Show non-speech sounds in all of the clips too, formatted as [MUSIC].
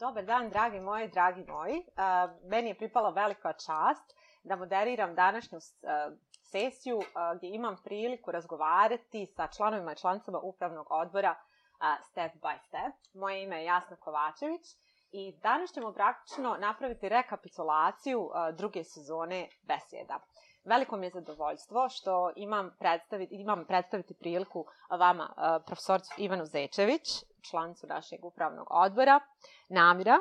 Dobar dan, dragi moji, dragi moji. Uh, meni je pripala velika čast da moderiram današnju uh, sesiju uh, gdje imam priliku razgovarati sa članovima i člancama upravnog odbora Step by Step. Moje ime je Jasna Kovačević i danas ćemo praktično napraviti rekapitulaciju druge sezone besjeda. Veliko mi je zadovoljstvo što imam predstaviti, imam predstaviti priliku vama, profesorcu Ivanu Zečević, člancu našeg upravnog odbora, Namira, e,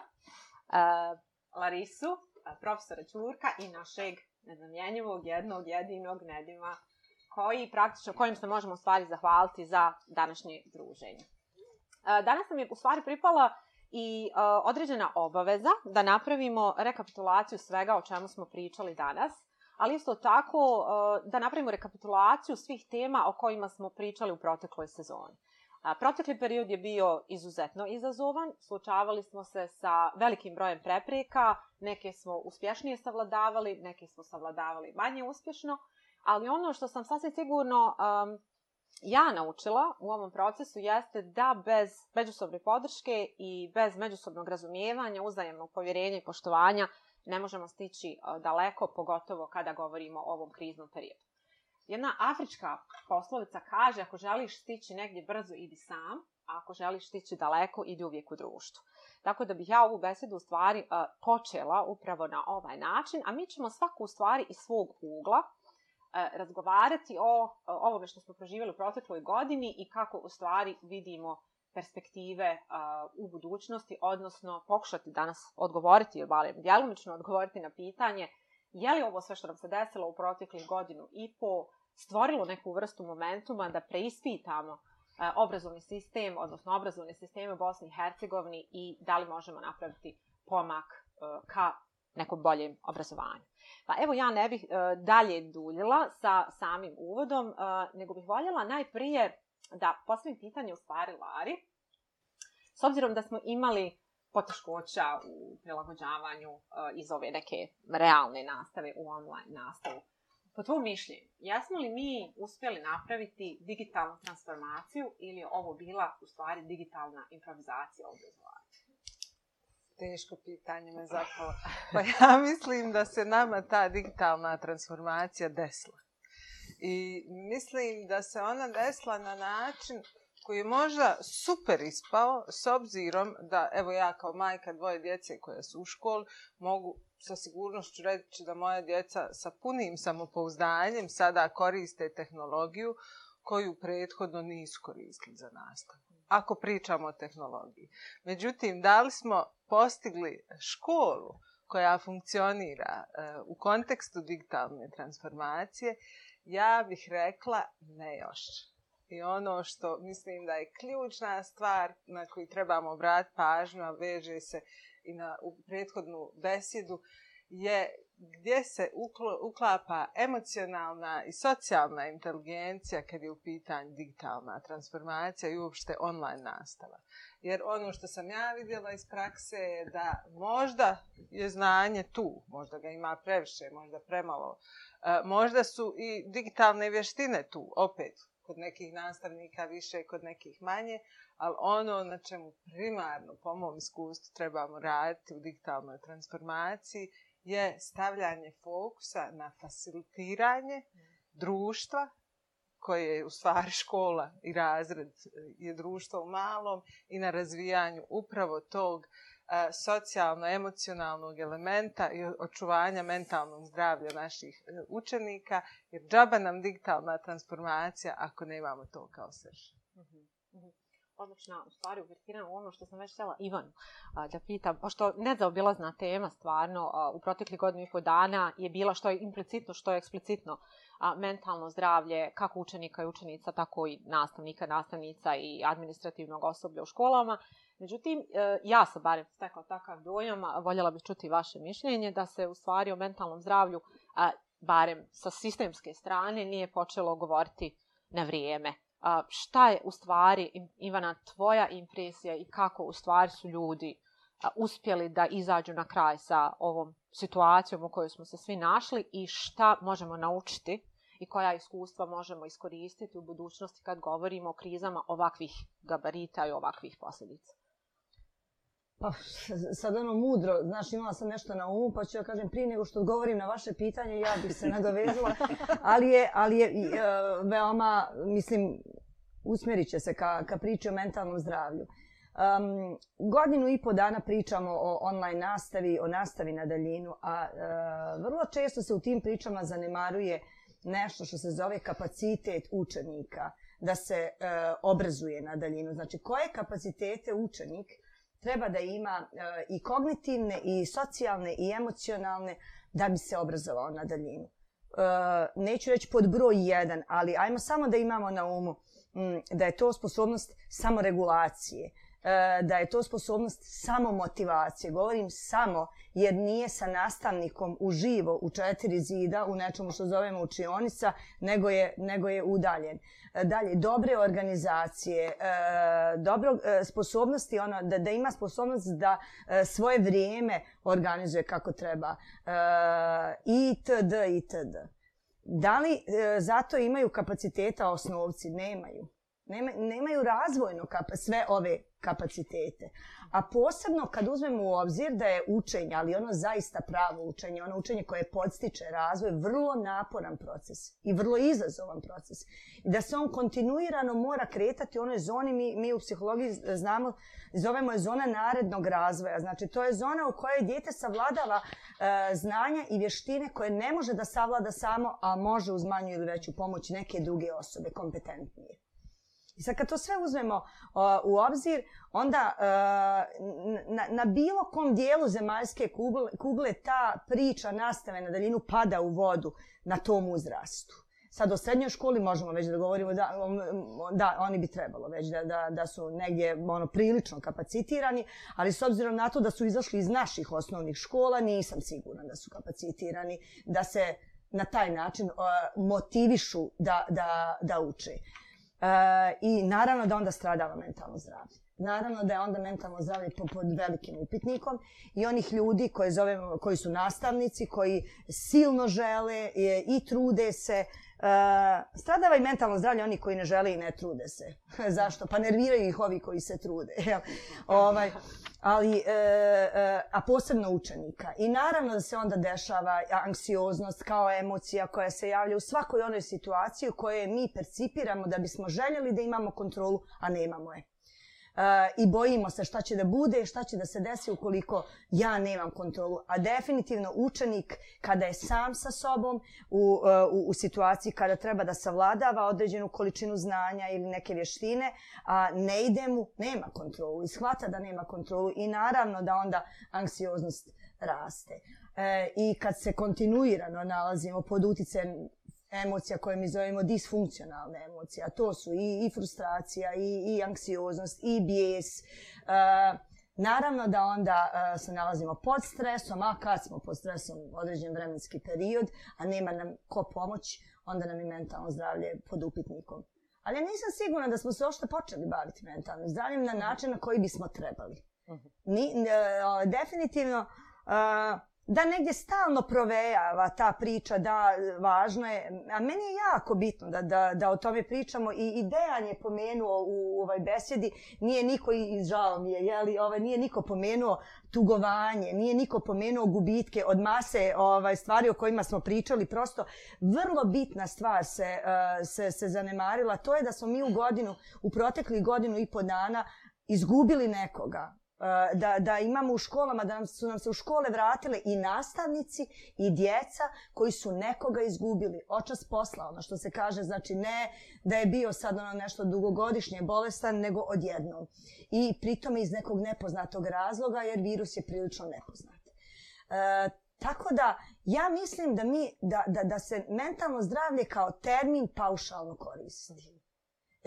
Larisu, e, profesora Ćurka i našeg nezamjenjivog jednog jedinog Nedima, koji praktično kojim se možemo u stvari zahvaliti za današnje druženje. E, danas nam je u stvari pripala i određena obaveza da napravimo rekapitulaciju svega o čemu smo pričali danas ali isto tako da napravimo rekapitulaciju svih tema o kojima smo pričali u protekloj sezoni. Protekli period je bio izuzetno izazovan. Slučavali smo se sa velikim brojem prepreka. Neke smo uspješnije savladavali, neke smo savladavali manje uspješno. Ali ono što sam sasvim sigurno um, ja naučila u ovom procesu jeste da bez međusobne podrške i bez međusobnog razumijevanja, uzajemnog povjerenja i poštovanja ne možemo stići uh, daleko, pogotovo kada govorimo o ovom kriznom periodu jedna afrička poslovica kaže ako želiš stići negdje brzo, idi sam, a ako želiš stići daleko, idi uvijek u društvu. Tako da bih ja ovu besedu u stvari e, počela upravo na ovaj način, a mi ćemo svaku u stvari iz svog ugla e, razgovarati o e, ovome što smo proživjeli u protekloj godini i kako u stvari vidimo perspektive u budućnosti, odnosno pokušati danas odgovoriti, ili barem djelomično odgovoriti na pitanje je li ovo sve što nam se desilo u proteklih godinu i po uh, stvorilo neku vrstu momentuma da preispitamo e, obrazovni sistem, odnosno obrazovni sistem u Bosni i Hercegovini i da li možemo napraviti pomak e, ka nekom boljem obrazovanju. Pa evo ja ne bih e, dalje duljila sa samim uvodom, nego bih voljela najprije da postavim pitanje u stvari Lari. S obzirom da smo imali poteškoća u prilagođavanju iz ove neke realne nastave u online nastavu, Po tvojom mišljenju, jesmo li mi uspjeli napraviti digitalnu transformaciju ili je ovo bila u stvari digitalna improvizacija obrazovanja? Teško pitanje me [LAUGHS] zapalo. Pa ja [LAUGHS] mislim da se nama ta digitalna transformacija desila. I mislim da se ona desila na način koji je možda super ispao s obzirom da, evo ja kao majka dvoje djece koja su u školi, mogu sa sigurnošću reći da moja djeca sa punim samopouzdanjem sada koriste tehnologiju koju prethodno nisu koristili za nastavu. Ako pričamo o tehnologiji. Međutim, da li smo postigli školu koja funkcionira e, u kontekstu digitalne transformacije, ja bih rekla ne još. I ono što mislim da je ključna stvar na koju trebamo obrati pažnju, a veže se i na u prethodnu besjedu, je gdje se uklapa emocionalna i socijalna inteligencija kad je u pitanju digitalna transformacija i uopšte online nastava. Jer ono što sam ja vidjela iz prakse je da možda je znanje tu, možda ga ima previše, možda premalo, e, možda su i digitalne vještine tu, opet kod nekih nastavnika više, kod nekih manje, ali ono na čemu primarno, po mom iskustvu, trebamo raditi u digitalnoj transformaciji je stavljanje fokusa na facilitiranje mm. društva, koje je u stvari škola i razred je društvo u malom, i na razvijanju upravo tog uh, socijalno-emocionalnog elementa i očuvanja mentalnog zdravlja naših e, učenika, jer džaba nam digitalna transformacija ako ne imamo to kao srž. Mhm, mhm. Odlična, u stvari, uvjetirana u ono što sam već htjela Ivanu da pitam, pošto nezaobilazna tema stvarno u proteklih godinu i pol dana je bila što je implicitno, što je eksplicitno uh, mentalno zdravlje kako učenika i učenica, tako i nastavnika, nastavnica i administrativnog osoblja u školama. Međutim, e, ja sam barem stekla takav dojam, voljela bih čuti vaše mišljenje, da se u stvari o mentalnom zdravlju, barem sa sistemske strane, nije počelo govoriti na vrijeme. Šta je u stvari, Ivana, tvoja impresija i kako u stvari su ljudi uspjeli da izađu na kraj sa ovom situacijom u kojoj smo se svi našli i šta možemo naučiti i koja iskustva možemo iskoristiti u budućnosti kad govorimo o krizama ovakvih gabarita i ovakvih posljedica. Pa, sad ono mudro, znaš, imala sam nešto na umu, pa ću ja kažem, prije nego što odgovorim na vaše pitanje, ja bih se nadovezila, ali je, ali je e, veoma, mislim, usmjerit će se ka, ka priči o mentalnom zdravlju. Uh, Um, godinu i po dana pričamo o online nastavi, o nastavi na daljinu, a uh, vrlo često se u tim pričama zanemaruje nešto što se zove kapacitet učenika da se uh, obrazuje na daljinu. Znači, koje kapacitete učenik treba da ima uh, i kognitivne, i socijalne, i emocionalne da bi se obrazovao na daljinu. Uh, neću reći pod broj 1, ali ajmo samo da imamo na umu um, da je to sposobnost samoregulacije. Uh, E, da je to sposobnost samo motivacije. Govorim samo jer nije sa nastavnikom uživo u četiri zida u nečemu što zovemo učionica, nego je, nego je udaljen. E, dalje, dobre organizacije, e, dobro, sposobnosti ono, da, da ima sposobnost da svoje vrijeme organizuje kako treba. itd. itd. Da li zato imaju kapaciteta osnovci? Nemaju. Nema, nemaju razvojno kap, sve ove kapacitete. A posebno kad uzmemo u obzir da je učenje, ali ono zaista pravo učenje, ono učenje koje podstiče razvoj, vrlo naporan proces i vrlo izazovan proces. I da se on kontinuirano mora kretati u onoj zoni, mi, mi u psihologiji znamo, zovemo je zona narednog razvoja. Znači, to je zona u kojoj dijete savladava e, znanja i vještine koje ne može da savlada samo, a može uz manju ili veću pomoć neke druge osobe kompetentnije. I sad kad to sve uzmemo uh, u obzir, onda uh, na, na bilo kom dijelu zemaljske kugle, kugle ta priča nastave na daljinu pada u vodu na tom uzrastu. Sad o srednjoj školi možemo već da govorimo da, da oni bi trebalo već da, da, da su negdje ono, prilično kapacitirani, ali s obzirom na to da su izašli iz naših osnovnih škola, nisam sigurna da su kapacitirani da se na taj način uh, motivišu da, da, da uče. Uh, E, I naravno da onda stradava mentalno zdravlje. Naravno da je onda mentalno zdravlje pod velikim upitnikom i onih ljudi koje zovemo, koji su nastavnici, koji silno žele je, i trude se. E, stradava i mentalno zdravlje oni koji ne žele i ne trude se. [LAUGHS] Zašto? Pa nerviraju ih ovi koji se trude. ovaj, ali e, e, a posebno učenika i naravno da se onda dešava anksioznost kao emocija koja se javlja u svakoj onoj situaciji u kojoj mi percipiramo da bismo željeli da imamo kontrolu a nemamo je Eh, i bojimo se šta će da bude, šta će da se desi ukoliko ja nemam kontrolu. A definitivno učenik kada je sam sa sobom u, eh, u, u situaciji kada treba da savladava određenu količinu znanja ili neke vještine, a ne ide mu, nema kontrolu. I shvata da nema kontrolu i naravno da onda anksioznost raste. E, I kad se kontinuirano nalazimo pod utjecem emocija koje mi zovemo disfunkcionalne emocije, a to su i, i frustracija, i, i anksioznost, i bijes. E, naravno da onda e, se nalazimo pod stresom, a kad smo pod stresom određen vremenski period, a nema nam ko pomoći, onda nam je mentalno zdravlje pod upitnikom. Ali ja nisam sigurna da smo se ošto počeli baviti mentalnim zdravljem na način na koji bismo trebali. Mhm. Ni, e, definitivno, e, da negdje stalno provejava ta priča da važno je, a meni je jako bitno da, da, da o tome pričamo i, i Dejan je pomenuo u, u ovoj besedi, nije niko i žao mi je, jeli, ovaj, nije niko pomenuo tugovanje, nije niko pomenuo gubitke od mase ovaj, stvari o kojima smo pričali, prosto vrlo bitna stvar se, uh, se, se zanemarila, to je da smo mi u godinu, u protekli godinu i po dana izgubili nekoga, Eh, da, da imamo u školama, da nam, su nam se u škole vratile i nastavnici i djeca koji su nekoga izgubili. Očas posla, ono što se kaže, znači ne da je bio sad ono nešto dugogodišnje bolestan, nego odjednom. I pritom iz nekog nepoznatog razloga, jer virus je prilično nepoznat. E, tako da, ja mislim da, mi, da, da, da se mentalno zdravlje kao termin paušalno koristi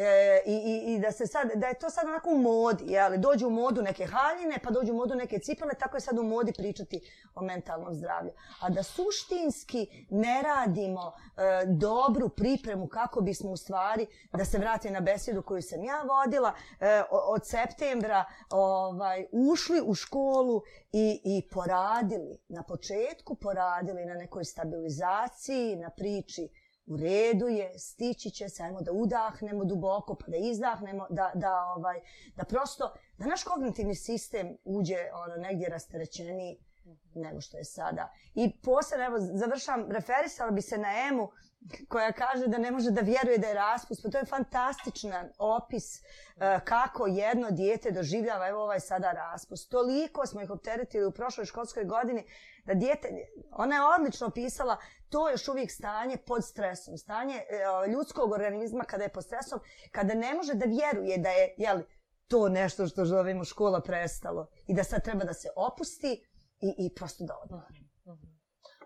e, i, i, i da, se sad, da je to sad onako u modi, jel? dođe u modu neke haljine, pa dođe u modu neke cipele, tako je sad u modi pričati o mentalnom zdravlju. A da suštinski ne radimo e, dobru pripremu kako bismo u stvari da se vrati na besedu koju sam ja vodila, e, od septembra ovaj, ušli u školu i, i poradili, na početku poradili na nekoj stabilizaciji, na priči u redu je, stići će se, ajmo da udahnemo duboko, pa da izdahnemo, da, da, ovaj, da prosto, da naš kognitivni sistem uđe ono, negdje rasterećeniji mhm. nego što je sada. I posle, evo, završavam, referisala bi se na emu, koja kaže da ne može da vjeruje da je raspust. Pa to je fantastičan opis uh, kako jedno dijete doživljava evo ovaj sada raspust. Toliko smo ih opteretili u prošloj školskoj godini da dijete, ona je odlično pisala, to je još uvijek stanje pod stresom. Stanje uh, ljudskog organizma kada je pod stresom, kada ne može da vjeruje da je jeli, to nešto što zovemo škola prestalo i da sad treba da se opusti i, i prosto da odmah.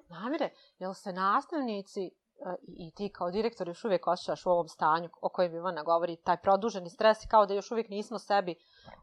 Namire, jel se nastavnici E, i ti kao direktor još uvijek osjećaš u ovom stanju o kojem Ivana govori, taj produženi stres i kao da još uvijek nismo sebi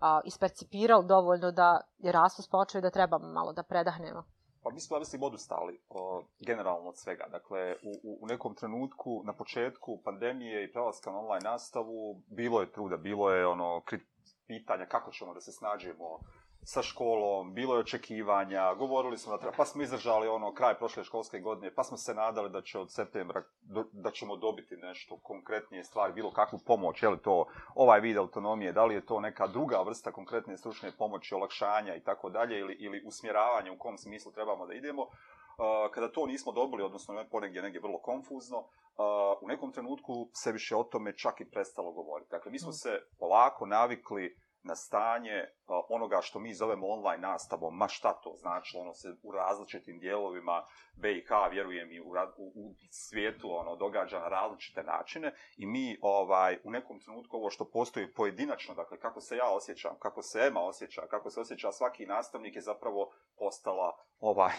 a, ispercipirali dovoljno da je raspust počeo i da trebamo malo da predahnemo. Pa mi smo, ja mislim, odustali o, generalno od svega. Dakle, u, u, u nekom trenutku, na početku pandemije i prelaska na online nastavu, bilo je truda, bilo je ono krit pitanja kako ćemo da se snađemo sa školom, bilo je očekivanja, govorili smo da treba, pa smo izdržali ono kraj prošle školske godine, pa smo se nadali da će od septembra, da ćemo dobiti nešto konkretnije stvari, bilo kakvu pomoć, je li to ovaj vid autonomije, da li je to neka druga vrsta konkretne stručne pomoći, olakšanja i tako dalje, ili, ili usmjeravanje u kom smislu trebamo da idemo. Uh, kada to nismo dobili, odnosno ponegdje negdje vrlo konfuzno, uh, u nekom trenutku se više o tome čak i prestalo govoriti. Dakle, mi smo mm. se polako navikli na stanje onoga što mi zovemo online nastavom, ma šta to znači, ono se u različitim dijelovima BiH, vjerujem i u, u, u svijetu, ono, događa na različite načine i mi ovaj u nekom trenutku ovo što postoji pojedinačno, dakle, kako se ja osjećam, kako se Ema osjeća, kako se osjeća svaki nastavnik je zapravo postala ovaj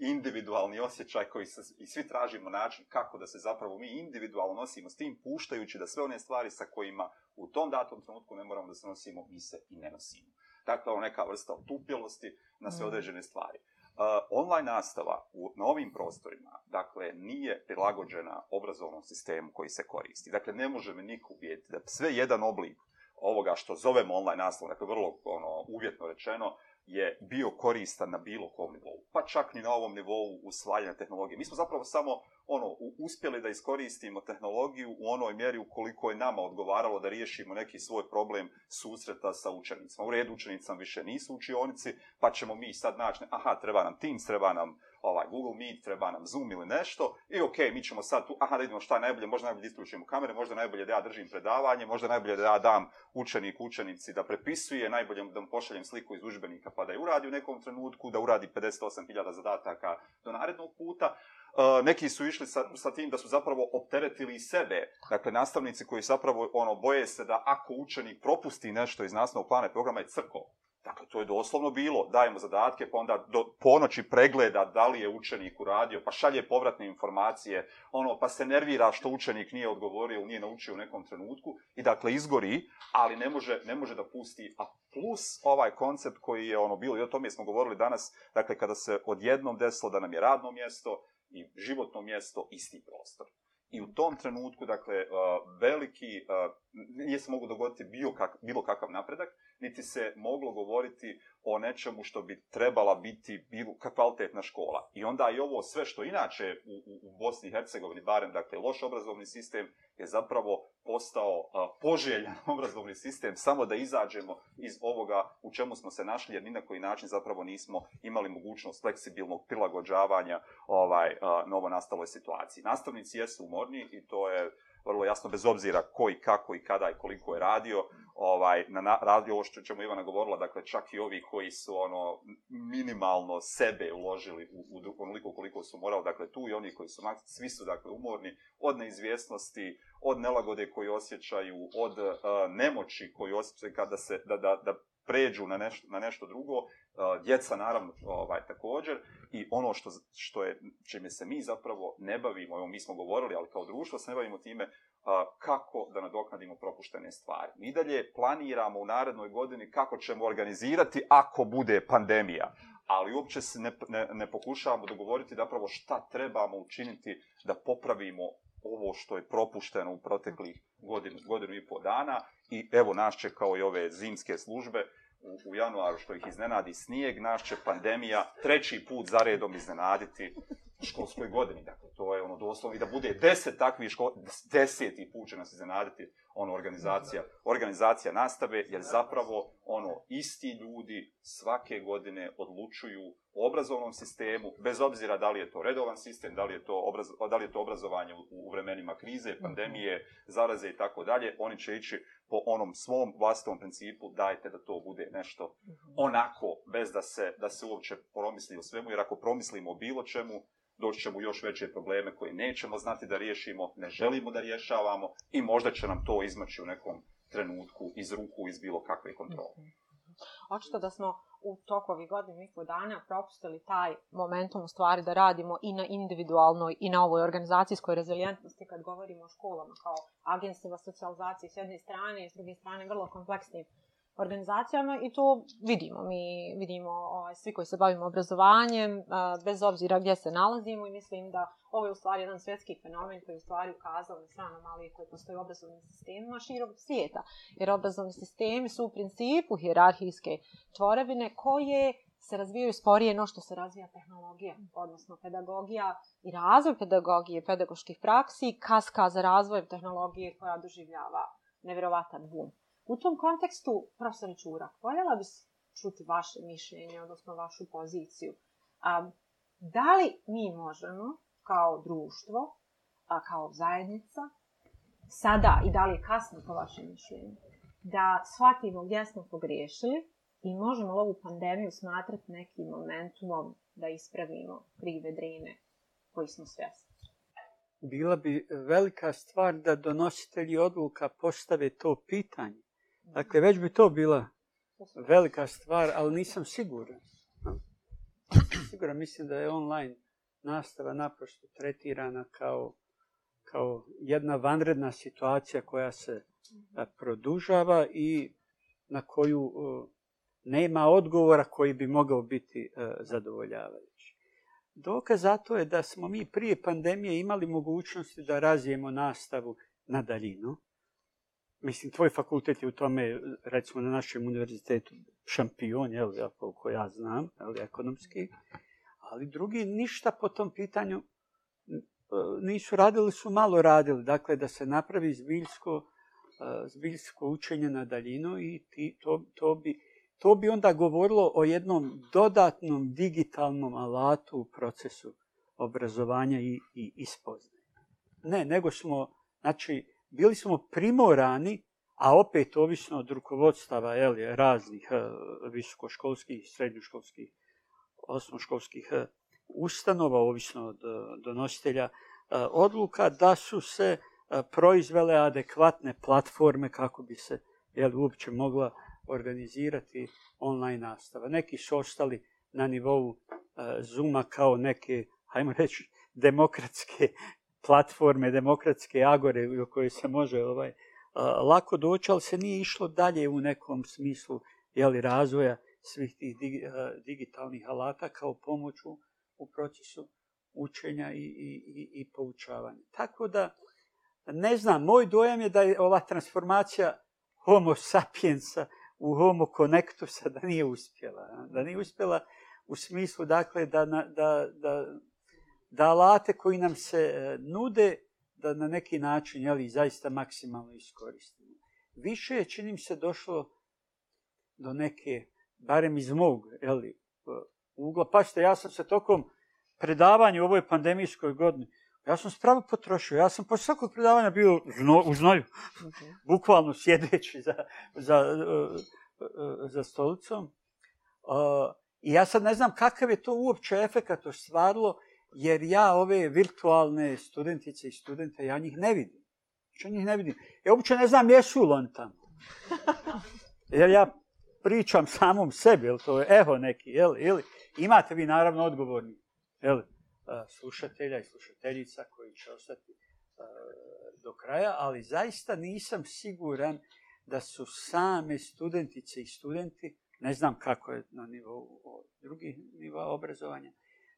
individualni osjećaj koji se, i svi tražimo način kako da se zapravo mi individualno nosimo s tim, puštajući da sve one stvari sa kojima u tom datom trenutku ne moramo da se nosimo, mi se i ne nosimo dakle, ono, neka vrsta otupilosti na sve mm. određene stvari. Uh, online nastava u novim prostorima, dakle, nije prilagođena obrazovnom sistemu koji se koristi. Dakle, ne može me niko uvijediti da sve jedan oblik ovoga što zovemo online nastavu, dakle, vrlo ono, uvjetno rečeno, uh, je bio koristan na bilo kom nivou, pa čak ni na ovom nivou usvajanja tehnologije. Mi smo zapravo samo ono uspjeli da iskoristimo tehnologiju u onoj mjeri u koliko je nama odgovaralo da riješimo neki svoj problem susreta sa učenicima. U redu učenicama više nisu učionici, pa ćemo mi sad naći, aha, treba nam Teams, treba nam uh, ovaj Google Meet, treba nam Zoom ili nešto. I ok, mi ćemo sad tu, aha, da vidimo šta je najbolje, možda najbolje da isključujemo kamere, možda najbolje da ja držim predavanje, možda najbolje da ja dam učenik, učenici da prepisuje, najbolje da mu pošaljem sliku iz užbenika pa da je uradi u nekom trenutku, da uradi 58.000 zadataka do narednog puta. Uh, neki su išli sa, sa tim da su zapravo opteretili sebe. Dakle, nastavnici koji zapravo ono, boje se da ako učenik propusti nešto iz nastavnog plana i programa je crko. Dakle, to je doslovno bilo. Dajemo zadatke, pa onda do ponoći pregleda da li je učenik uradio, pa šalje povratne informacije, ono, pa se nervira što učenik nije odgovorio, nije naučio u nekom trenutku i dakle izgori, ali ne može, ne može da pusti. A plus ovaj koncept koji je ono bilo, i o tome smo govorili danas, dakle, kada se odjednom desilo da nam je radno mjesto i životno mjesto isti prostor. I u tom trenutku, dakle, uh, veliki, uh, nije se mogu dogoditi bilo kakav napredak, niti se moglo govoriti o nečemu što bi trebala biti kvalitetna škola. I onda i ovo sve što inače u, u, u Bosni i Hercegovini, barem dakle, loš obrazovni sistem, je zapravo postao uh, poželjan [LAUGHS] obrazovni sistem samo da izađemo iz ovoga u čemu smo se našli, jer ni na koji način zapravo nismo imali mogućnost fleksibilnog prilagođavanja ovaj, uh, novo nastaloj situaciji. Nastavnici jesu umorni i to je uh, vrlo jasno bez obzira koji, kako i kada i koliko je radio, ovaj na radio ovo što ćemo Ivana govorila, dakle čak i ovi koji su ono minimalno sebe uložili u, u onoliko koliko su morali, dakle tu i oni koji su maks, svi su dakle umorni od neizvjesnosti, od nelagode koju osjećaju, od uh, nemoći koju osjećaju kada se da, da, da pređu na nešto, na nešto drugo, uh, djeca naravno ovaj, također, i ono što, što je, čime se mi zapravo ne bavimo, evo mi smo govorili, ali kao društvo se ne bavimo time, uh, kako da nadoknadimo propuštene stvari. Mi dalje planiramo u narednoj godini kako ćemo organizirati ako bude pandemija, ali uopće se ne, ne, ne pokušavamo dogovoriti zapravo šta trebamo učiniti da popravimo ovo što je propušteno u proteklih godinu, godinu i pol dana I evo nas će kao i ove zimske službe u, u januaru što ih iznenadi snijeg, nas će pandemija treći put za redom iznenaditi u školskoj godini. Dakle, to je ono doslovno i da bude deset takvih ško... deseti put će nas iznenaditi ono organizacija, organizacija nastave, jer zapravo ono isti ljudi svake godine odlučuju obrazovnom sistemu, bez obzira da li je to redovan sistem, da li je to, obraz, da li je to obrazovanje u, u vremenima krize, mhm. pandemije, zaraze i tako dalje, oni će ići po onom svom vlastnom principu, dajte da to bude nešto mhm. onako, bez da se, da se uopće promisli o svemu, jer ako promislimo o bilo čemu, doći ćemo još veće probleme koje nećemo znati da riješimo, ne želimo da rješavamo i možda će nam to izmaći u nekom trenutku iz ruku, iz bilo kakve kontrole. Mm -hmm očito da smo u toku ovih godina i po dana propustili taj momentum u stvari da radimo i na individualnoj i na ovoj organizacijskoj rezilijentnosti kad govorimo o školama kao agencijima socijalizacije s jedne strane i s druge strane vrlo kompleksnim organizacijama i to vidimo. Mi vidimo ovaj, svi koji se bavimo obrazovanjem, bez obzira gdje se nalazimo i mislim da ovo je u stvari jedan svjetski fenomen koji je u stvari ukazao na stranu malije koje postoje u obrazovnim sistemima širom svijeta. Jer obrazovni sistemi su u principu hjerarhijske tvorevine koje se razvijaju sporije no što se razvija tehnologija, odnosno pedagogija i razvoj pedagogije, pedagoških praksi, kaska za razvojem tehnologije koja doživljava nevjerovatan boom. U tom kontekstu, profesore Čurak, voljela bih čuti vaše mišljenje, odnosno vašu poziciju. A, da li mi možemo kao društvo, a kao zajednica, sada i da li je kasno po vašem mišljenju, da shvatimo gdje smo pogriješili i možemo ovu pandemiju smatrati nekim momentumom da ispravimo krive drine koji smo svjesni. Bila bi velika stvar da donositelji odluka postave to pitanje. Dakle, već bi to bila velika stvar, ali nisam siguran. Siguran mislim da je online nastava naprosto tretirana kao, kao jedna vanredna situacija koja se mhm. a, produžava i na koju a, nema odgovora koji bi mogao biti e, zadovoljavajući. Dokaz za to je da smo mi prije pandemije imali mogućnosti da razvijemo nastavu na daljinu mislim, tvoj fakultet je u tome, recimo, na našem univerzitetu šampion, jel, koliko ja znam, jel, ekonomski, ali drugi ništa po tom pitanju e, nisu radili, su malo radili, dakle, da se napravi zbiljsko, e, zbiljsko učenje na daljinu i ti, to, to, bi, to bi onda govorilo o jednom dodatnom digitalnom alatu u procesu obrazovanja i, i ispoznanja. Ne, nego smo, znači, bili smo primorani, a opet ovisno od rukovodstava jel, raznih eh, visokoškolskih, srednjoškolskih, osnovškolskih eh, ustanova, ovisno od eh, donositelja odluka, da su se proizvele adekvatne platforme kako bi se jel, uopće mogla organizirati online nastava. Neki su ostali na nivou Zuma kao neke, hajmo reći, demokratske platforme demokratske agore u kojoj se može ovaj lako doći, ali se nije išlo dalje u nekom smislu jeli, razvoja svih tih digitalnih alata kao pomoću u procesu učenja i, i, i, i poučavanja. Tako da, ne znam, moj dojam je da je ova transformacija homo sapiensa u homo connectusa da nije uspjela. Da nije uspjela u smislu, dakle, da, na, da, da da alate koji nam se e, nude, da na neki način, jeli, zaista maksimalno iskoristimo. Više je, činim se, došlo do neke, barem iz mog, jeli, e, ugla. Pašte, ja sam se tokom predavanja u ovoj pandemijskoj godini, ja sam spravo potrošio, ja sam po svakog predavanja bio zno, u znoju, [LAUGHS] bukvalno sjedeći za, za, e, za stolicom. I ja sad ne znam kakav je to uopće efekt ostvarilo, jer ja ove virtualne studentice i studente, ja njih ne vidim. Ja znači, njih ne vidim. Ja uopće ne znam jesu li oni tamo. [LAUGHS] Jer ja pričam samom sebi, jel to je eho neki, jel, ili imate vi naravno odgovorni, jel, e, slušatelja i slušateljica koji će ostati e, do kraja, ali zaista nisam siguran da su same studentice i studenti, ne znam kako je na nivou drugih nivoa obrazovanja,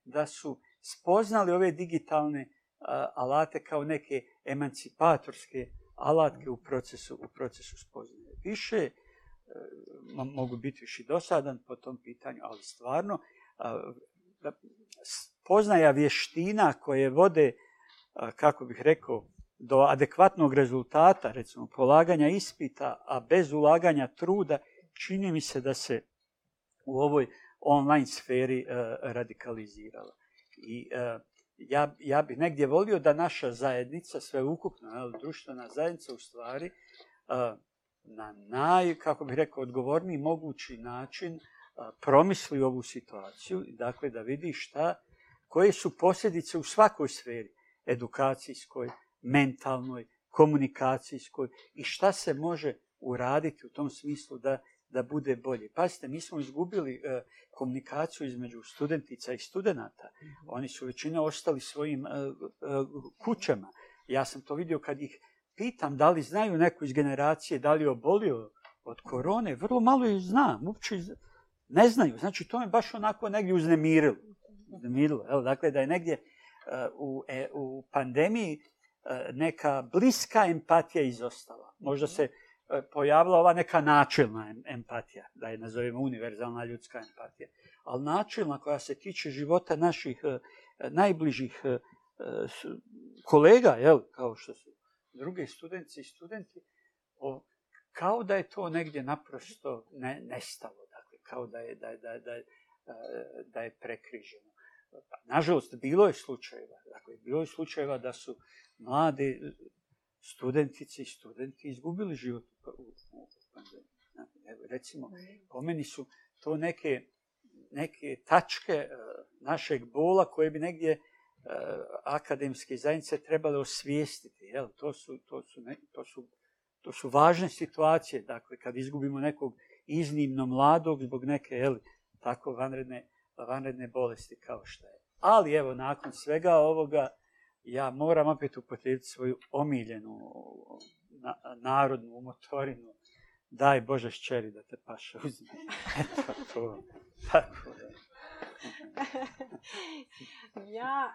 da su uh, spoznali ove digitalne uh, alate kao neke emancipatorske alatke u procesu u procesu spoznaje. Više uh, mogu biti više dosadan po tom pitanju, ali stvarno uh, spoznaja vještina koje vode, uh, kako bih rekao, do adekvatnog rezultata, recimo polaganja ispita, a bez ulaganja truda, čini mi se da se u ovoj online sferi uh, radikalizirala. I e, ja, ja bih negdje volio da naša zajednica, sve ukupno, društvena zajednica u stvari, e, na naj, kako bih rekao, odgovorniji mogući način e, promisli ovu situaciju, dakle da vidi šta, koje su posljedice u svakoj sferi, edukacijskoj, mentalnoj, komunikacijskoj i šta se može uraditi u tom smislu da e, da bude bolje. Pazite, mi smo izgubili uh, komunikaciju između studentica i studenta. Mhm. Oni su većina ostali svojim uh, uh, kućama. Ja sam to vidio kad ih pitam da li znaju neko iz generacije da li je obolio od korone. Vrlo malo ih znam, uopće ne znaju. Znači, to me baš onako negdje uznemirilo. uznemirilo jel? Dakle, da je negdje uh, u, e, u pandemiji uh, neka bliska empatija izostala. Možda mhm. se uh, E, pojavila ova neka načelna empatija, da je nazovemo univerzalna ljudska empatija, ali načelna koja se tiče života naših e, najbližih e, kolega, jel, kao što su druge studenci i studenti, o, kao da je to negdje naprosto ne, nestalo, dakle, kao da je, da, da, da, da je prekriženo. Pa, nažalost, bilo je slučajeva, dakle, bilo je slučajeva da su mladi studentice i studenti izgubili život u, pa, u, u pandemiji. Recimo, hm. po meni su to neke, neke tačke uh, našeg bola koje bi negdje uh, akademske zajednice trebale osvijestiti. Jel? To, su, to, su ne, to, su, to su važne situacije. Dakle, kad izgubimo nekog iznimno mladog zbog neke jel, tako vanredne, vanredne bolesti kao što je. Ali, evo, nakon svega ovoga, uh, ja moram opet upotrijeti svoju omiljenu na, narodnu motorinu. Daj Bože ščeri da te paša uzme. [LAUGHS] Eto to. Tako [LAUGHS] ja,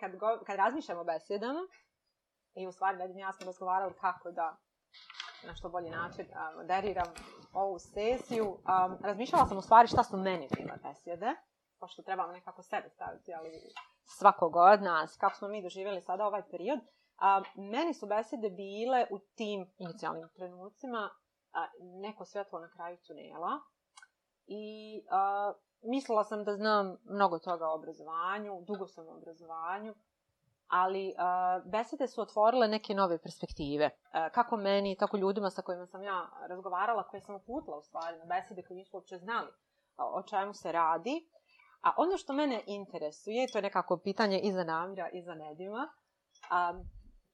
kad, go, kad razmišljam o besedama, i u stvari da bi jasno razgovarali kako da na što bolji način moderiram ovu sesiju. Um, razmišljala sam u stvari šta su meni bila besede, pošto trebam nekako sebe staviti, ali svakog od nas, kako smo mi doživjeli sada ovaj period, a, meni su besede bile u tim inicijalnim trenucima a, neko svjetlo na kraju tunela i a, mislila sam da znam mnogo toga o obrazovanju, dugo sam u obrazovanju, ali a, besede su otvorile neke nove perspektive. A, kako meni, tako ljudima sa kojima sam ja razgovarala, koje sam uputila u stvari na besede koje nisu uopće znali a, o čemu se radi, a, A ono što mene interesuje, to je nekako pitanje i za Namira i za Nedima, a,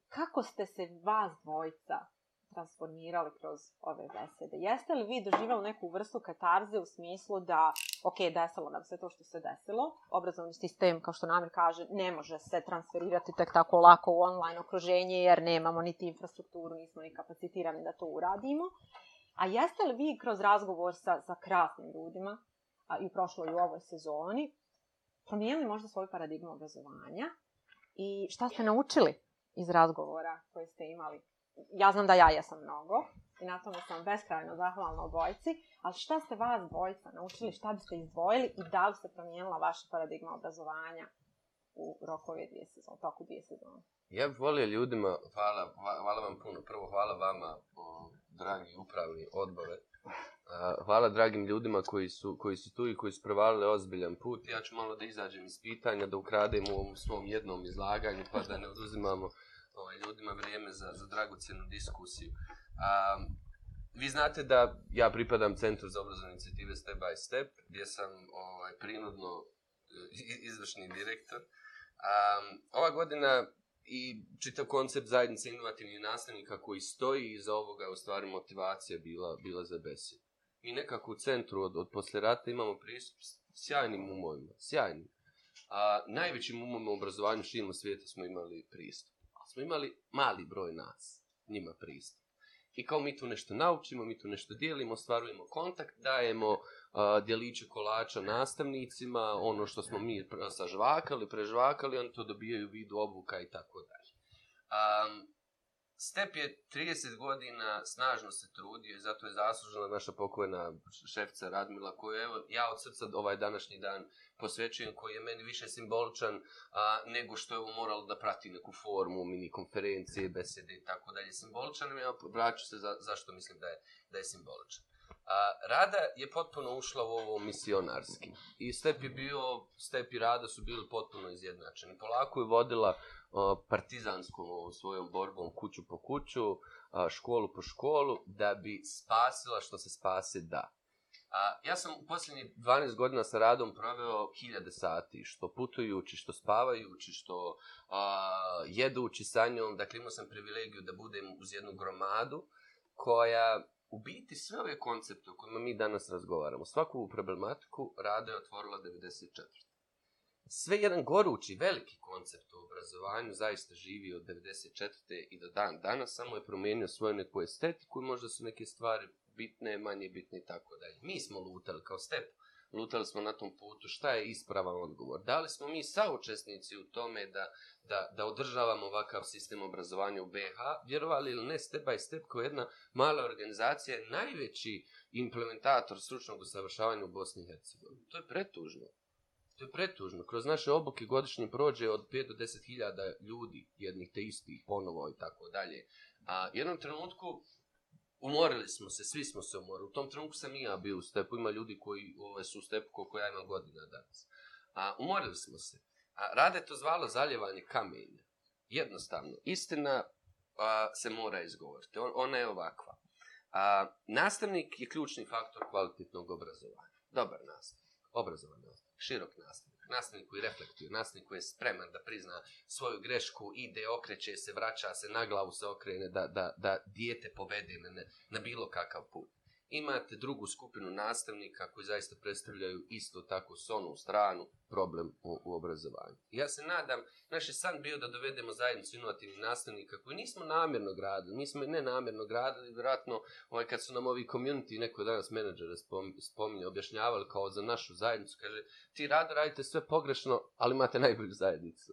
kako ste se vas dvojca transformirali kroz ove besede? Jeste li vi doživali neku vrstu katarze u smislu da, ok, desilo nam se to što se desilo, obrazovni sistem, kao što Namir kaže, ne može se transferirati tek tako lako u online okruženje jer nemamo niti infrastrukturu, nismo ni kapacitirani da to uradimo. A jeste li vi kroz razgovor sa, sa krasnim ljudima, a, i u prošloj i u ovoj sezoni, promijenili možda svoju paradigmu obrazovanja i šta ste naučili iz razgovora koje ste imali? Ja znam da ja jesam mnogo i na tome sam beskrajno zahvalna obojci, ali šta ste vas dvojica naučili, šta biste izdvojili i da li ste promijenila vaša paradigma obrazovanja u rokove dvije sezone, toku dvije sezone? Ja bih volio ljudima, hvala, hvala vam puno, prvo hvala vama, o, dragi upravni odbore, hvala dragim ljudima koji su, koji su tu i koji su provalili ozbiljan put. Ja ću malo da izađem iz pitanja, da ukradem u ovom svom jednom izlaganju, pa da ne oduzimamo ovaj, ljudima vrijeme za, za dragocijenu diskusiju. A, vi znate da ja pripadam Centru za obrazovne inicijative Step by Step, gdje sam ovaj, prinudno e, izvršni direktor. A, ova godina i čitav koncept zajednice inovativnih nastavnika koji stoji iza ovoga, u stvari motivacija bila, bila za besed i nekako u centru od, od posle rata imamo pristup sjajnim umovima, sjajnim. A najvećim umovima u obrazovanju širima svijeta smo imali pristup. A smo imali mali broj nas, njima pristup. I kao mi tu nešto naučimo, mi tu nešto dijelimo, stvarujemo kontakt, dajemo uh, djeliće kolača nastavnicima, ono što smo mi sažvakali, prežvakali, oni to dobijaju vidu obuka i tako dalje. Um, Step je 30 godina snažno se trudio, zato je zaslužena naša pokojna šefca Radmila, koju evo, ja od srca ovaj današnji dan posvećujem, koji je meni više simboličan a, nego što je ovo moralo da prati neku formu, mini konferencije, besede i tako dalje. Simboličan je, ja vraću se za, zašto mislim da je, da je simboličan. A, Rada je potpuno ušla u ovo misionarski. I Step je bio, Step i Rada su bili potpuno izjednačeni. Polako je vodila partizanskom svojom borbom kuću po kuću, školu po školu, da bi spasila što se spase da. A, ja sam u posljednjih 12 godina sa radom proveo hiljade sati, što putujući, što spavajući, što a, jedući sa njom. Dakle, imao sam privilegiju da budem uz jednu gromadu koja u biti sve ove koncepte o kojima mi danas razgovaramo, svaku problematiku rada je otvorila 94 sve jedan gorući, veliki koncept u obrazovanju, zaista živi od 94. i do dan danas, samo je promijenio svoju neku estetiku i možda su neke stvari bitne, manje bitne i tako dalje. Mi smo lutali kao step, lutali smo na tom putu, šta je ispravan odgovor? Da li smo mi saučesnici u tome da, da, da održavamo ovakav sistem obrazovanja u BH? Vjerovali ili ne, step by step, kao jedna mala organizacija je najveći implementator stručnog usavršavanja u Bosni i Hercegovini. To je pretužno. To je pretužno. Kroz naše obuke godišnje prođe od 5 do 10 hiljada ljudi, jednih te istih, ponovo i tako dalje. A jednom trenutku umorili smo se, svi smo se umorili. U tom trenutku sam i ja bio u stepu, ima ljudi koji ove, su u stepu koliko ja imam godina danas. A umorili smo se. A rade to zvalo zaljevanje kamenja. Jednostavno, istina a, se mora izgovoriti. Ona je ovakva. A, nastavnik je ključni faktor kvalitetnog obrazovanja. Dobar nastavnik, obrazovan nastavnik širok nastavnik. Nastavnik koji reflektuje, nastavnik koji je spreman da prizna svoju grešku, ide, okreće se, vraća se, na glavu se okrene, da, da, da dijete povede na, na bilo kakav put imate drugu skupinu nastavnika koji zaista predstavljaju isto tako s onu stranu problem u, u obrazovanju. Ja se nadam, naš je san bio da dovedemo zajednicu inovativnih nastavnika koji nismo namjerno gradili, nismo ne namjerno gradili, vjerojatno ovaj, kad su nam ovi community neko danas menadžere spominje, objašnjavali kao za našu zajednicu, kaže ti rado radite sve pogrešno, ali imate najbolju zajednicu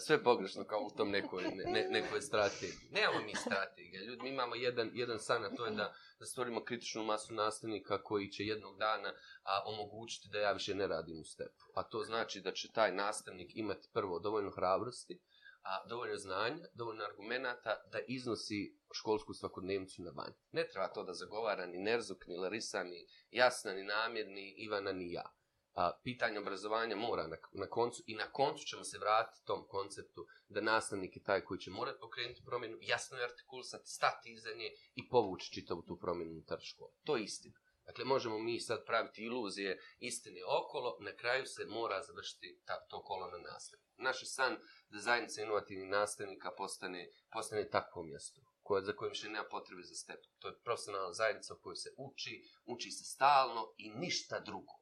sve pogrešno kao u tom nekoj, ne, nekoj strategiji. Nemamo mi strategije. Ljudi, mi imamo jedan, jedan san, a to je da, da stvorimo kritičnu masu nastavnika koji će jednog dana a, omogućiti da ja više ne radim u stepu. A to znači da će taj nastavnik imati prvo dovoljno hrabrosti, a dovoljno znanja, dovoljno argumenta da iznosi školsku svakodnevnicu na van. Ne treba to da zagovara ni Nerzuk, ni Larisa, ni Jasna, ni Namir, ni Ivana, ni ja a, pitanje obrazovanja mora na, na koncu i na koncu ćemo se vratiti tom konceptu da nastavnik je taj koji će morati pokrenuti promjenu, jasno je artikulisati, stati iza nje i povući čitavu tu promjenu na škole. To je istina. Dakle, možemo mi sad praviti iluzije istine okolo, na kraju se mora završiti ta, to kolo na nastavnik. Naš san da zajednica inovativnih nastavnika postane, postane takvo mjesto koje, za kojim više nema potrebe za step. To je profesionalna zajednica u kojoj se uči, uči se stalno i ništa drugo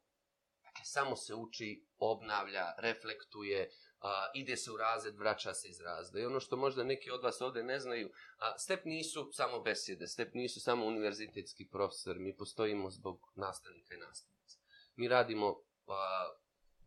samo se uči, obnavlja, reflektuje, a, ide se u razred, vraća se iz razreda. I ono što možda neki od vas ovde ne znaju, a, step nisu samo besjede, step nisu samo univerzitetski profesor, mi postojimo zbog nastavnika i nastavnica. Mi radimo a,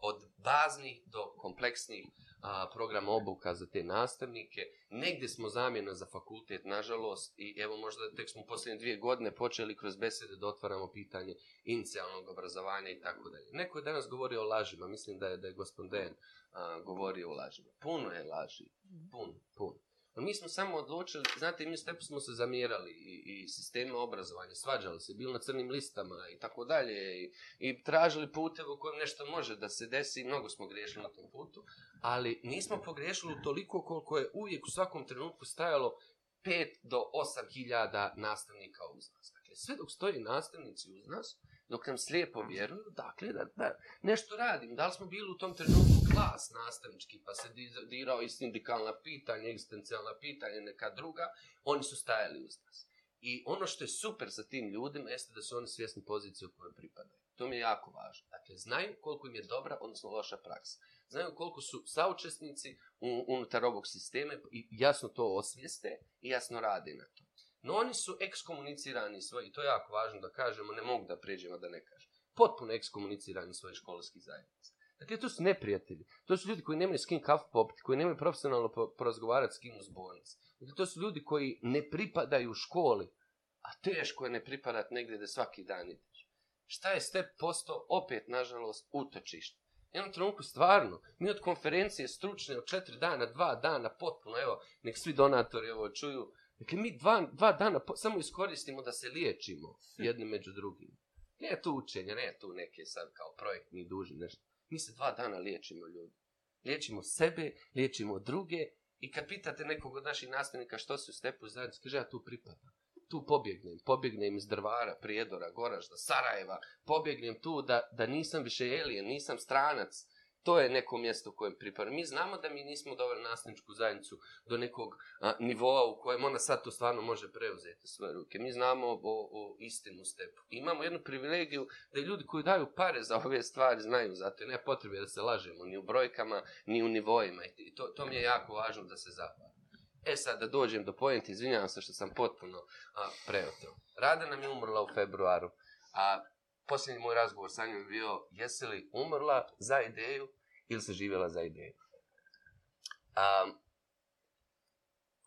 od baznih do kompleksnih, a, program obuka za te nastavnike. Negde smo zamjena za fakultet, nažalost, i evo možda tek smo u posljednje dvije godine počeli kroz besede da otvaramo pitanje inicijalnog obrazovanja i tako dalje. Neko je danas govorio o lažima, mislim da je da je gospodin a, govorio o lažima. Puno je laži, puno, puno. Mi smo samo odločili, znate, mi stepu smo se zamjerali i, i sistemno obrazovanje, svađali se, bili na crnim listama i tako dalje i, i tražili pute u kojem nešto može da se desi i mnogo smo griješili na tom putu, ali nismo pogriješili toliko koliko je uvijek u svakom trenutku stajalo 5 do 8 hiljada nastavnika uz nas. Dakle, sve dok stoji nastavnici uz nas, dok nam slijepo vjeruju, dakle, da, da nešto radim. Da li smo bili u tom trenutku klas nastavnički, pa se dirao i sindikalna pitanja, egzistencijalna pitanja, neka druga, oni su stajali uz nas. I ono što je super za tim ljudima jeste da su oni svjesni pozicije u kojoj pripadaju. To mi je jako važno. Dakle, znaju koliko im je dobra, odnosno loša praksa znaju koliko su saučesnici un, unutar ovog sisteme i jasno to osvijeste i jasno rade na to. No oni su ekskomunicirani svoji, to je jako važno da kažemo, ne mogu da pređemo da ne kažem, potpuno ekskomunicirani svoje školski zajednice. Dakle, to su neprijatelji. To su ljudi koji nemaju s kim kafu popiti, koji nemaju profesionalno porazgovarati s kim u zbornici. Dakle, to su ljudi koji ne pripadaju u školi, a teško je ne pripadati negdje da svaki dan ideš. Šta je step postao? Opet, nažalost, utočište jednom trenutku stvarno, mi od konferencije stručne od četiri dana, dva dana, potpuno, evo, nek svi donatori ovo čuju, dakle, mi dva, dva dana po, samo iskoristimo da se liječimo jedni među drugim. Ne je tu učenje, ne je tu neke sad kao projekt, mi duži, nešto. Mi se dva dana liječimo ljudi. Liječimo sebe, liječimo druge i kad pitate nekog od naših nastavnika što se u stepu zajedno, kaže, ja tu pripadam tu pobjegnem, pobjegnem iz Drvara, Prijedora, Goražda, Sarajeva, pobjegnem tu da, da nisam više alien, nisam stranac, to je neko mjesto kojem pripadam. Mi znamo da mi nismo dobro nasničku zajednicu do nekog a, nivoa u kojem ona sad to stvarno može preuzeti svoje ruke. Mi znamo o, o istinu stepu. Imamo jednu privilegiju da ljudi koji daju pare za ove stvari znaju za to. Ne potrebe da se lažemo ni u brojkama, ni u nivoima. I to, to mi je jako važno da se zahvali. E sad, da dođem do pojenta, izvinjavam se što sam potpuno preoteo. Rada nam je umrla u februaru, a posljednji moj razgovor sa njom je bio jesi li umrla za ideju ili se živjela za ideju. A,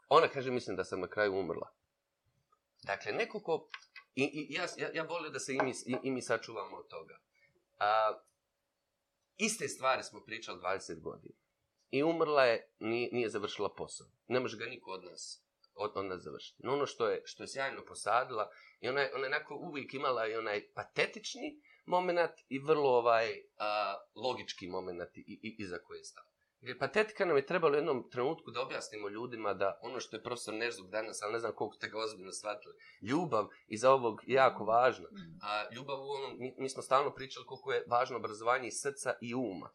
ona kaže, mislim da sam na kraju umrla. Dakle, neko ko... I, i, ja, ja volio da se i mi, i, i mi sačuvamo od toga. A, iste stvari smo pričali 20 godina i umrla je, nije, nije završila posao. Ne može ga niko od nas od, od nas završiti. No ono što je, što je sjajno posadila, i ona je, ona je nako uvijek imala i onaj patetični moment i vrlo ovaj a, logički moment i, i, i iza koje je stala. Jer patetika nam je trebalo u jednom trenutku da objasnimo ljudima da ono što je profesor Nezuk danas, ali ne znam koliko ste ga ozbiljno shvatili, ljubav i za ovog je jako važna. A ljubav u onom, mi, mi smo stalno pričali koliko je važno obrazovanje i srca i uma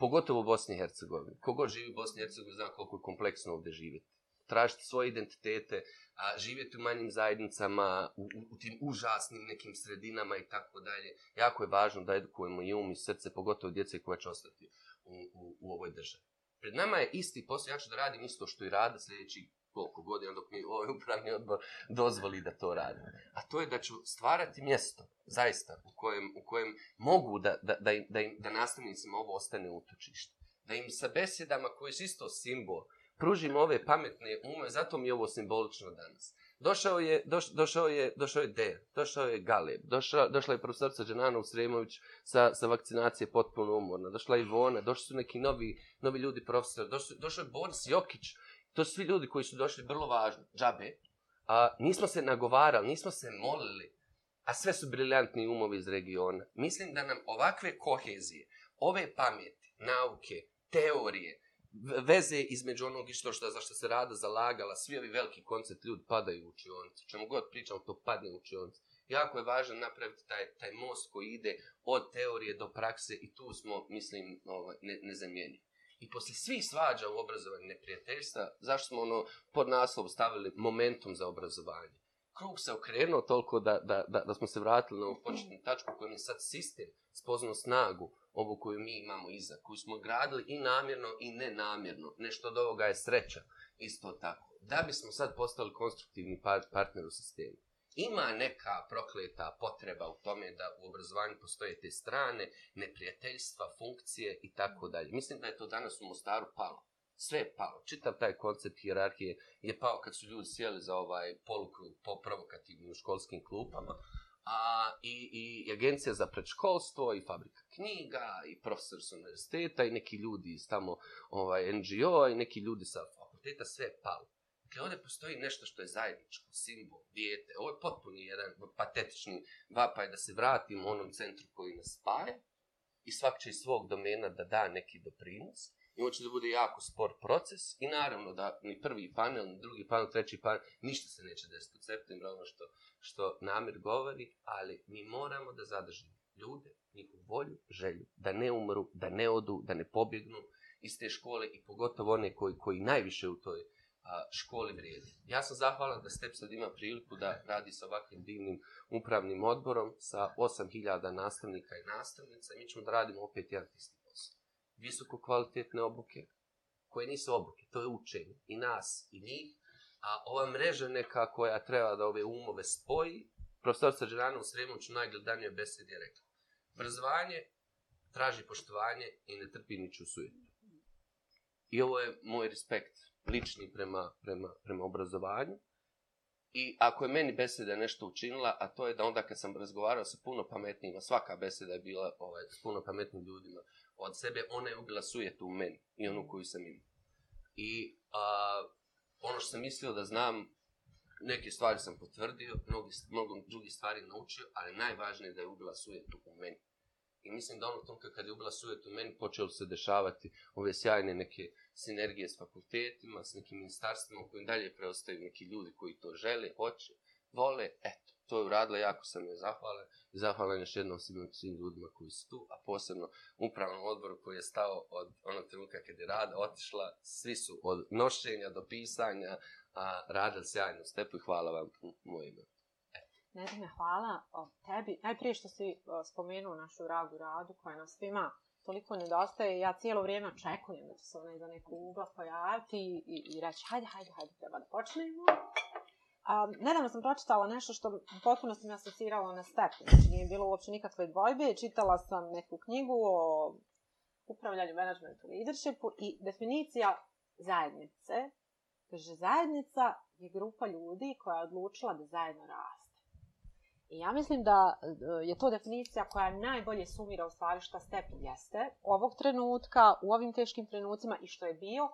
pogotovo u Bosni i Hercegovini. Kogo živi u Bosni i Hercegovini zna koliko je kompleksno ovdje živjeti. Tražiti svoje identitete, a živjeti u manjim zajednicama, u, u, u tim užasnim nekim sredinama i tako dalje. Jako je važno da edukujemo i um i srce, pogotovo djece koja će ostati u, u, u ovoj državi. Pred nama je isti posao, ja ću da radim isto što i rada sljedećih koliko god, dok mi ovaj upravni odbor dozvoli da to radim. A to je da ću stvarati mjesto, zaista, u kojem, u kojem mogu da, da, da, im, da, im, da nastavnicima ovo ostane utočište. Da im sa besedama, koji su isto simbol, pružim ove pametne ume, zato mi je ovo simbolično danas. Došao je, doš, došao je, došao je De, došao je Galeb, došla, došla je profesorca Đenana Usremović sa, sa vakcinacije potpuno umorna, došla je Ivona, došli su neki novi, novi ljudi profesor, došao, došao je Boris Jokić, to su svi ljudi koji su došli, vrlo važno, džabe, a, nismo se nagovarali, nismo se molili, a sve su briljantni umovi iz regiona. Mislim da nam ovakve kohezije, ove pameti, nauke, teorije, veze između onog i što, što za što se rada zalagala, svi ovi veliki koncept ljudi padaju u učionice. Čemu god pričamo, to padne u učionice. Jako je važno napraviti taj, taj most koji ide od teorije do prakse i tu smo, mislim, ovaj, ne, nezamjenjivi. I posle svih svađa u obrazovanju neprijateljstva, zašto smo ono pod naslov stavili momentum za obrazovanje? Krug se okrenuo toliko da, da, da, da smo se vratili na ovu početnu tačku kojom je sad sistem spoznao snagu ovu koju mi imamo iza, koju smo gradili i namjerno i nenamjerno. Nešto od ovoga je sreća, isto tako. Da bismo sad postali konstruktivni partner u sistemu ima neka prokleta potreba u tome da u obrazovanju postoje te strane, neprijateljstva, funkcije i tako dalje. Mislim da je to danas u Mostaru palo. Sve je palo. Čitav taj koncept hijerarhije je pao kad su ljudi sjeli za ovaj polukru po provokativnim školskim klupama. A, i, i, I agencija za predškolstvo, i fabrika knjiga, i profesor s univerziteta, i neki ljudi iz tamo ovaj, NGO, i neki ljudi sa fakulteta, sve je palo. Dakle, ovdje postoji nešto što je zajedničko, simbol, dijete. Ovo je potpuni jedan patetični vapaj da se vratimo onom centru koji nas spaja i svak će iz svog domena da da neki doprinos. I ovo će da bude jako spor proces i naravno da ni prvi panel, ni drugi panel, treći panel, ništa se neće desiti u septembru, ono što, što namir govori, ali mi moramo da zadržimo ljude, njihovu volju, želju, da ne umru, da ne odu, da ne pobjegnu iz te škole i pogotovo one koji, koji najviše u toj školi vrijedi. Ja sam zahvalan da STEP sad ima priliku da radi sa ovakvim divnim upravnim odborom sa 8000 nastavnika i nastavnica. Mi ćemo da radimo opet jedan isti posao. Visoko kvalitetne obuke, koje nisu obuke, to je učenje i nas i njih. A ova mreža neka koja treba da ove umove spoji, profesor Sađerana u Sremoću najgledanijoj besedi je rekla, brzovanje traži poštovanje i ne trpi niču sujetu. I ovo je moj respekt lični prema, prema, prema obrazovanju. I ako je meni beseda nešto učinila, a to je da onda kad sam razgovarao sa puno pametnijima, svaka beseda je bila ovaj, s puno pametnim ljudima od sebe, ona je ubila sujetu u meni i onu koju sam imao. I a, ono što sam mislio da znam, neke stvari sam potvrdio, mnogi, mnogo drugih stvari naučio, ali najvažnije je da je ubila sujetu u meni. I mislim da ono tomka kad je ubila sujetu, meni počelo se dešavati ove sjajne neke sinergije s fakultetima, s nekim ministarstvima u kojim dalje preostaju neki ljudi koji to žele, hoće, vole, eto, to je uradila, jako sam joj zahvalen, zahvalen još jednom svim, svim ljudima koji su tu, a posebno upravnom odboru koji je stao od onog trenutka kad je rada otišla, svi su od nošenja do pisanja, a rada sjajno stepu i hvala vam u mojima. Nedine, hvala o tebi. Najprije što si spomenuo našu radu radu koja nas svima toliko nedostaje. Ja cijelo vrijeme očekujem da će se onaj za neku ugla pojaviti i, i, i reći hajde, hajde, hajde, treba da počnemo. A, nedavno sam pročitala nešto što potpuno sam asocirala na step. Znači, nije bilo uopće nikakve dvojbe. Čitala sam neku knjigu o upravljanju managementu i leadershipu i definicija zajednice. Kaže, zajednica je grupa ljudi koja je odlučila da zajedno raste. I ja mislim da eh, je to definicija koja najbolje sumira u stvari šta step jeste ovog trenutka, u ovim teškim trenucima i što je bio.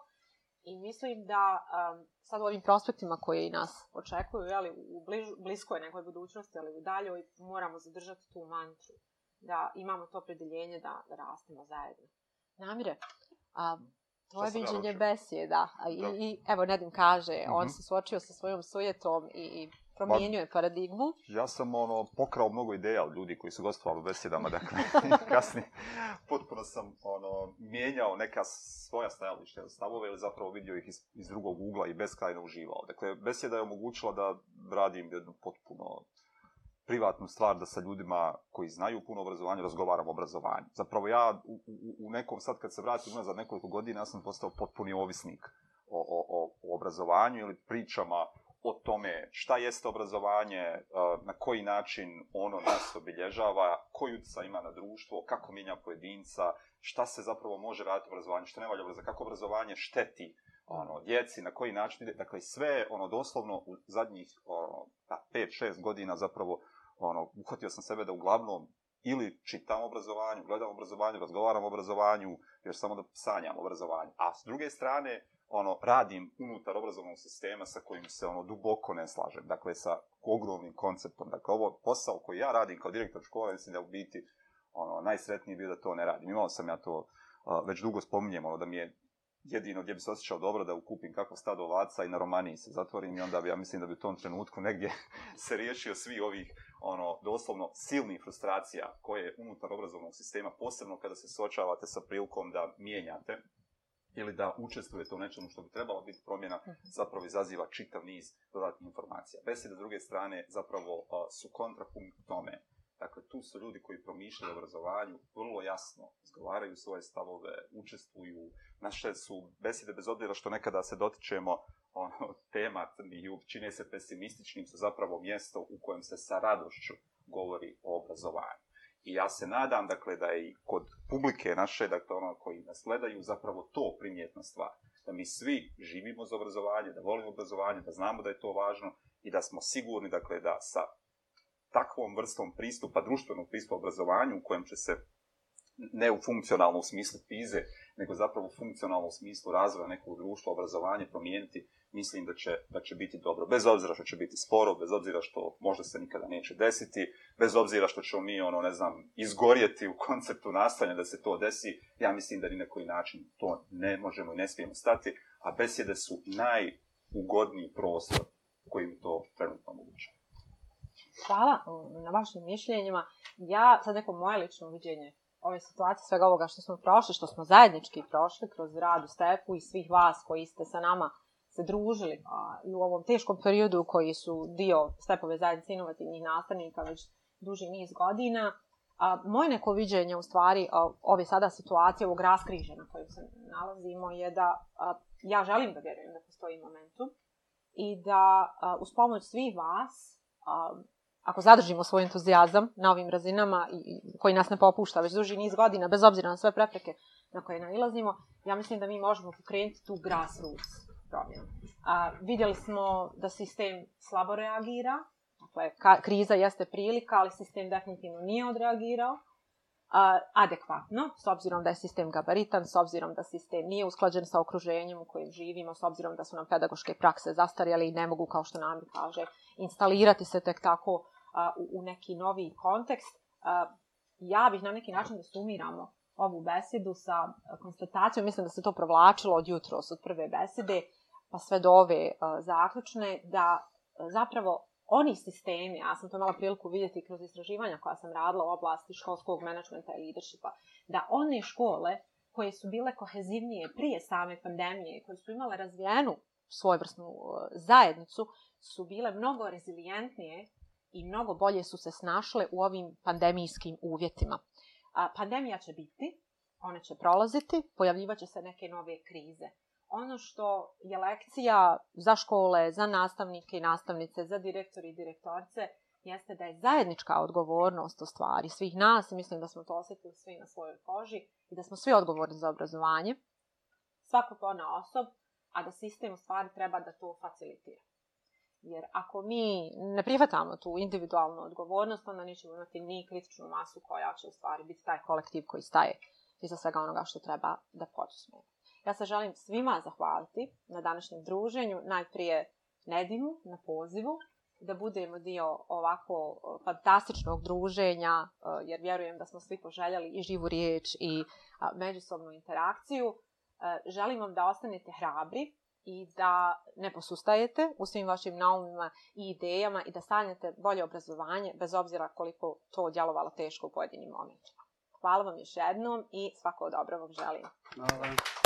I mislim da um, sad u ovim prospektima koje i nas očekuju, ali u bliž, bliskoj nekoj budućnosti, ali u daljoj, moramo zadržati tu mantru da imamo to predeljenje da, da rastemo zajedno. Namire, a, to je viđenje besije, da. I, da. I, evo, Nedim kaže, mm -hmm. on mhm. se suočio sa svojom sujetom i, i promijenio je paradigmu. Ja sam ono pokrao mnogo ideja od ljudi koji su gostovali u besjedama, dakle, [LAUGHS] kasni. Potpuno sam ono mijenjao neka svoja stajališta, stavove ili zapravo vidio ih iz, iz drugog ugla i beskrajno uživao. Dakle, besjeda je omogućila da radim jednu potpuno privatnu stvar da sa ljudima koji znaju puno obrazovanja razgovaram o obrazovanju. Zapravo ja u, u, u nekom sad kad se vratim unazad nekoliko godina ja sam postao potpuni ovisnik o, o, o, o obrazovanju ili pričama o tome šta jeste obrazovanje, e, na koji način ono nas obilježava, koji utjeca ima na društvo, kako mijenja pojedinca, šta se zapravo može raditi u obrazovanju, šta ne valja obrazovanje, kako obrazovanje šteti ono, djeci, na koji način ide. Dakle, sve, ono, doslovno u zadnjih 5-6 ono, godina zapravo, ono, uhvatio sam sebe da uglavnom ili čitam obrazovanju, gledam obrazovanju, razgovaram o obrazovanju, još samo da sanjam obrazovanju. A s druge strane, ono radim unutar obrazovnog sistema sa kojim se ono duboko ne slažem. Dakle sa ogromnim konceptom. Dakle ovo posao koji ja radim kao direktor škole, mislim da u biti ono najsretniji bio da to ne radim. Imao sam ja to uh, već dugo spominjem, ono da mi je jedino gdje bi se osjećao dobro da ukupim kako stado ovaca i na Romaniji se zatvorim i onda bi ja mislim da bi u tom trenutku negdje [LAUGHS] se riješio svi ovih ono doslovno silnih frustracija koje unutar obrazovnog sistema posebno kada se suočavate sa prilikom da mijenjate ili da učestvuje to nečemu što bi trebalo biti promjena, mhm. zapravo izaziva čitav niz dodatnih informacija. Besede, s druge strane, zapravo uh, su kontrapunkt tome. Dakle, tu su ljudi koji promišljaju obrazovanju, vrlo jasno izgovaraju svoje stavove, učestvuju. Naše su besede, bez obzira što nekada se dotičemo ono, temat i učine se pesimističnim, su zapravo mjesto u kojem se sa radošću govori o obrazovanju. I ja se nadam, dakle, da i kod publike naše, dakle, sledaju zapravo to primjetna stvar. Da mi svi živimo za obrazovanje, da volimo obrazovanje, da znamo da je to važno i da smo sigurni dakle, da sa takvom vrstom pristupa, društvenog pristupa obrazovanju u kojem će se ne u funkcionalnom smislu pize, nego zapravo u funkcionalnom smislu razvoja nekog društva, obrazovanje promijeniti, mislim da će, da će biti dobro. Bez obzira što će biti sporo, bez obzira što možda se nikada neće desiti, bez obzira što ćemo mi, ono, ne znam, izgorjeti u konceptu nastanja da se to desi, ja mislim da ni na koji način to ne možemo i ne smijemo stati, a besjede su najugodniji prostor kojim to trenutno moguće. Hvala na vašim mišljenjima. Ja, sad neko moje lično uviđenje ove situacije, svega ovoga što smo prošli, što smo zajednički prošli kroz rad u Stepu i svih vas koji ste sa nama uh, se družili a, i u ovom teškom periodu koji su dio stepove zajednice inovativnih nastavnika već duži niz godina. A, moje neko viđenje u stvari a, ove sada situacije, ovog raskriže na kojem se nalazimo je da a, ja želim da vjerujem da postoji momentum i da a, uz pomoć svih vas, a, ako zadržimo svoj entuzijazam na ovim razinama i, i, koji nas ne popušta već duži niz godina, bez obzira na sve prepreke na koje nalazimo, ja mislim da mi možemo pokrenuti tu grassroots promjenu. A, vidjeli smo da sistem slabo reagira, dakle, ka, kriza jeste prilika, ali sistem definitivno nije odreagirao a, adekvatno, s obzirom da je sistem gabaritan, s obzirom da sistem nije usklađen sa okruženjem u kojem živimo, s obzirom da su nam pedagoške prakse zastarjale i ne mogu, kao što nam kaže, instalirati se tek tako a, u, u neki novi kontekst. A, ja bih na neki način da sumiramo ovu besedu sa konstatacijom, mislim da se to provlačilo od jutros, od prve besede, uh, pa sve do ove uh, zaključne, da uh, zapravo oni sistemi, ja sam to imala priliku vidjeti kroz istraživanja koja sam radila u oblasti školskog menačmenta i leadershipa, da one škole koje su bile kohezivnije prije same pandemije, koje su imale razvijenu svojvrsnu e, zajednicu, su bile mnogo rezilijentnije i mnogo bolje su se snašle u ovim pandemijskim uvjetima. Pandemija će biti, one će prolaziti, pojavljivaće se neke nove krize ono što je lekcija za škole, za nastavnike i nastavnice, za direktori i direktorce, jeste da je zajednička odgovornost u stvari svih nas, mislim da smo to osjetili svi na svojoj koži i da smo svi odgovorni za obrazovanje, svako to na osob, a da sistem u stvari treba da to facilitira. Jer ako mi ne prihvatamo tu individualnu odgovornost, onda nećemo imati ni kritičnu masu koja će u stvari biti taj kolektiv koji staje iza svega onoga što treba da poduzmemo. Ja se želim svima zahvaliti na današnjem druženju, najprije Nedimu na pozivu, da budemo dio ovako fantastičnog druženja, jer vjerujem da smo svi poželjali i živu riječ i međusobnu interakciju. E, želim vam da ostanete hrabri i da ne posustajete u svim vašim naumima i idejama i da sanjate bolje obrazovanje, bez obzira koliko to djelovalo teško u pojedinim momentima. Hvala vam još jednom i svako dobro vam želim. Hvala.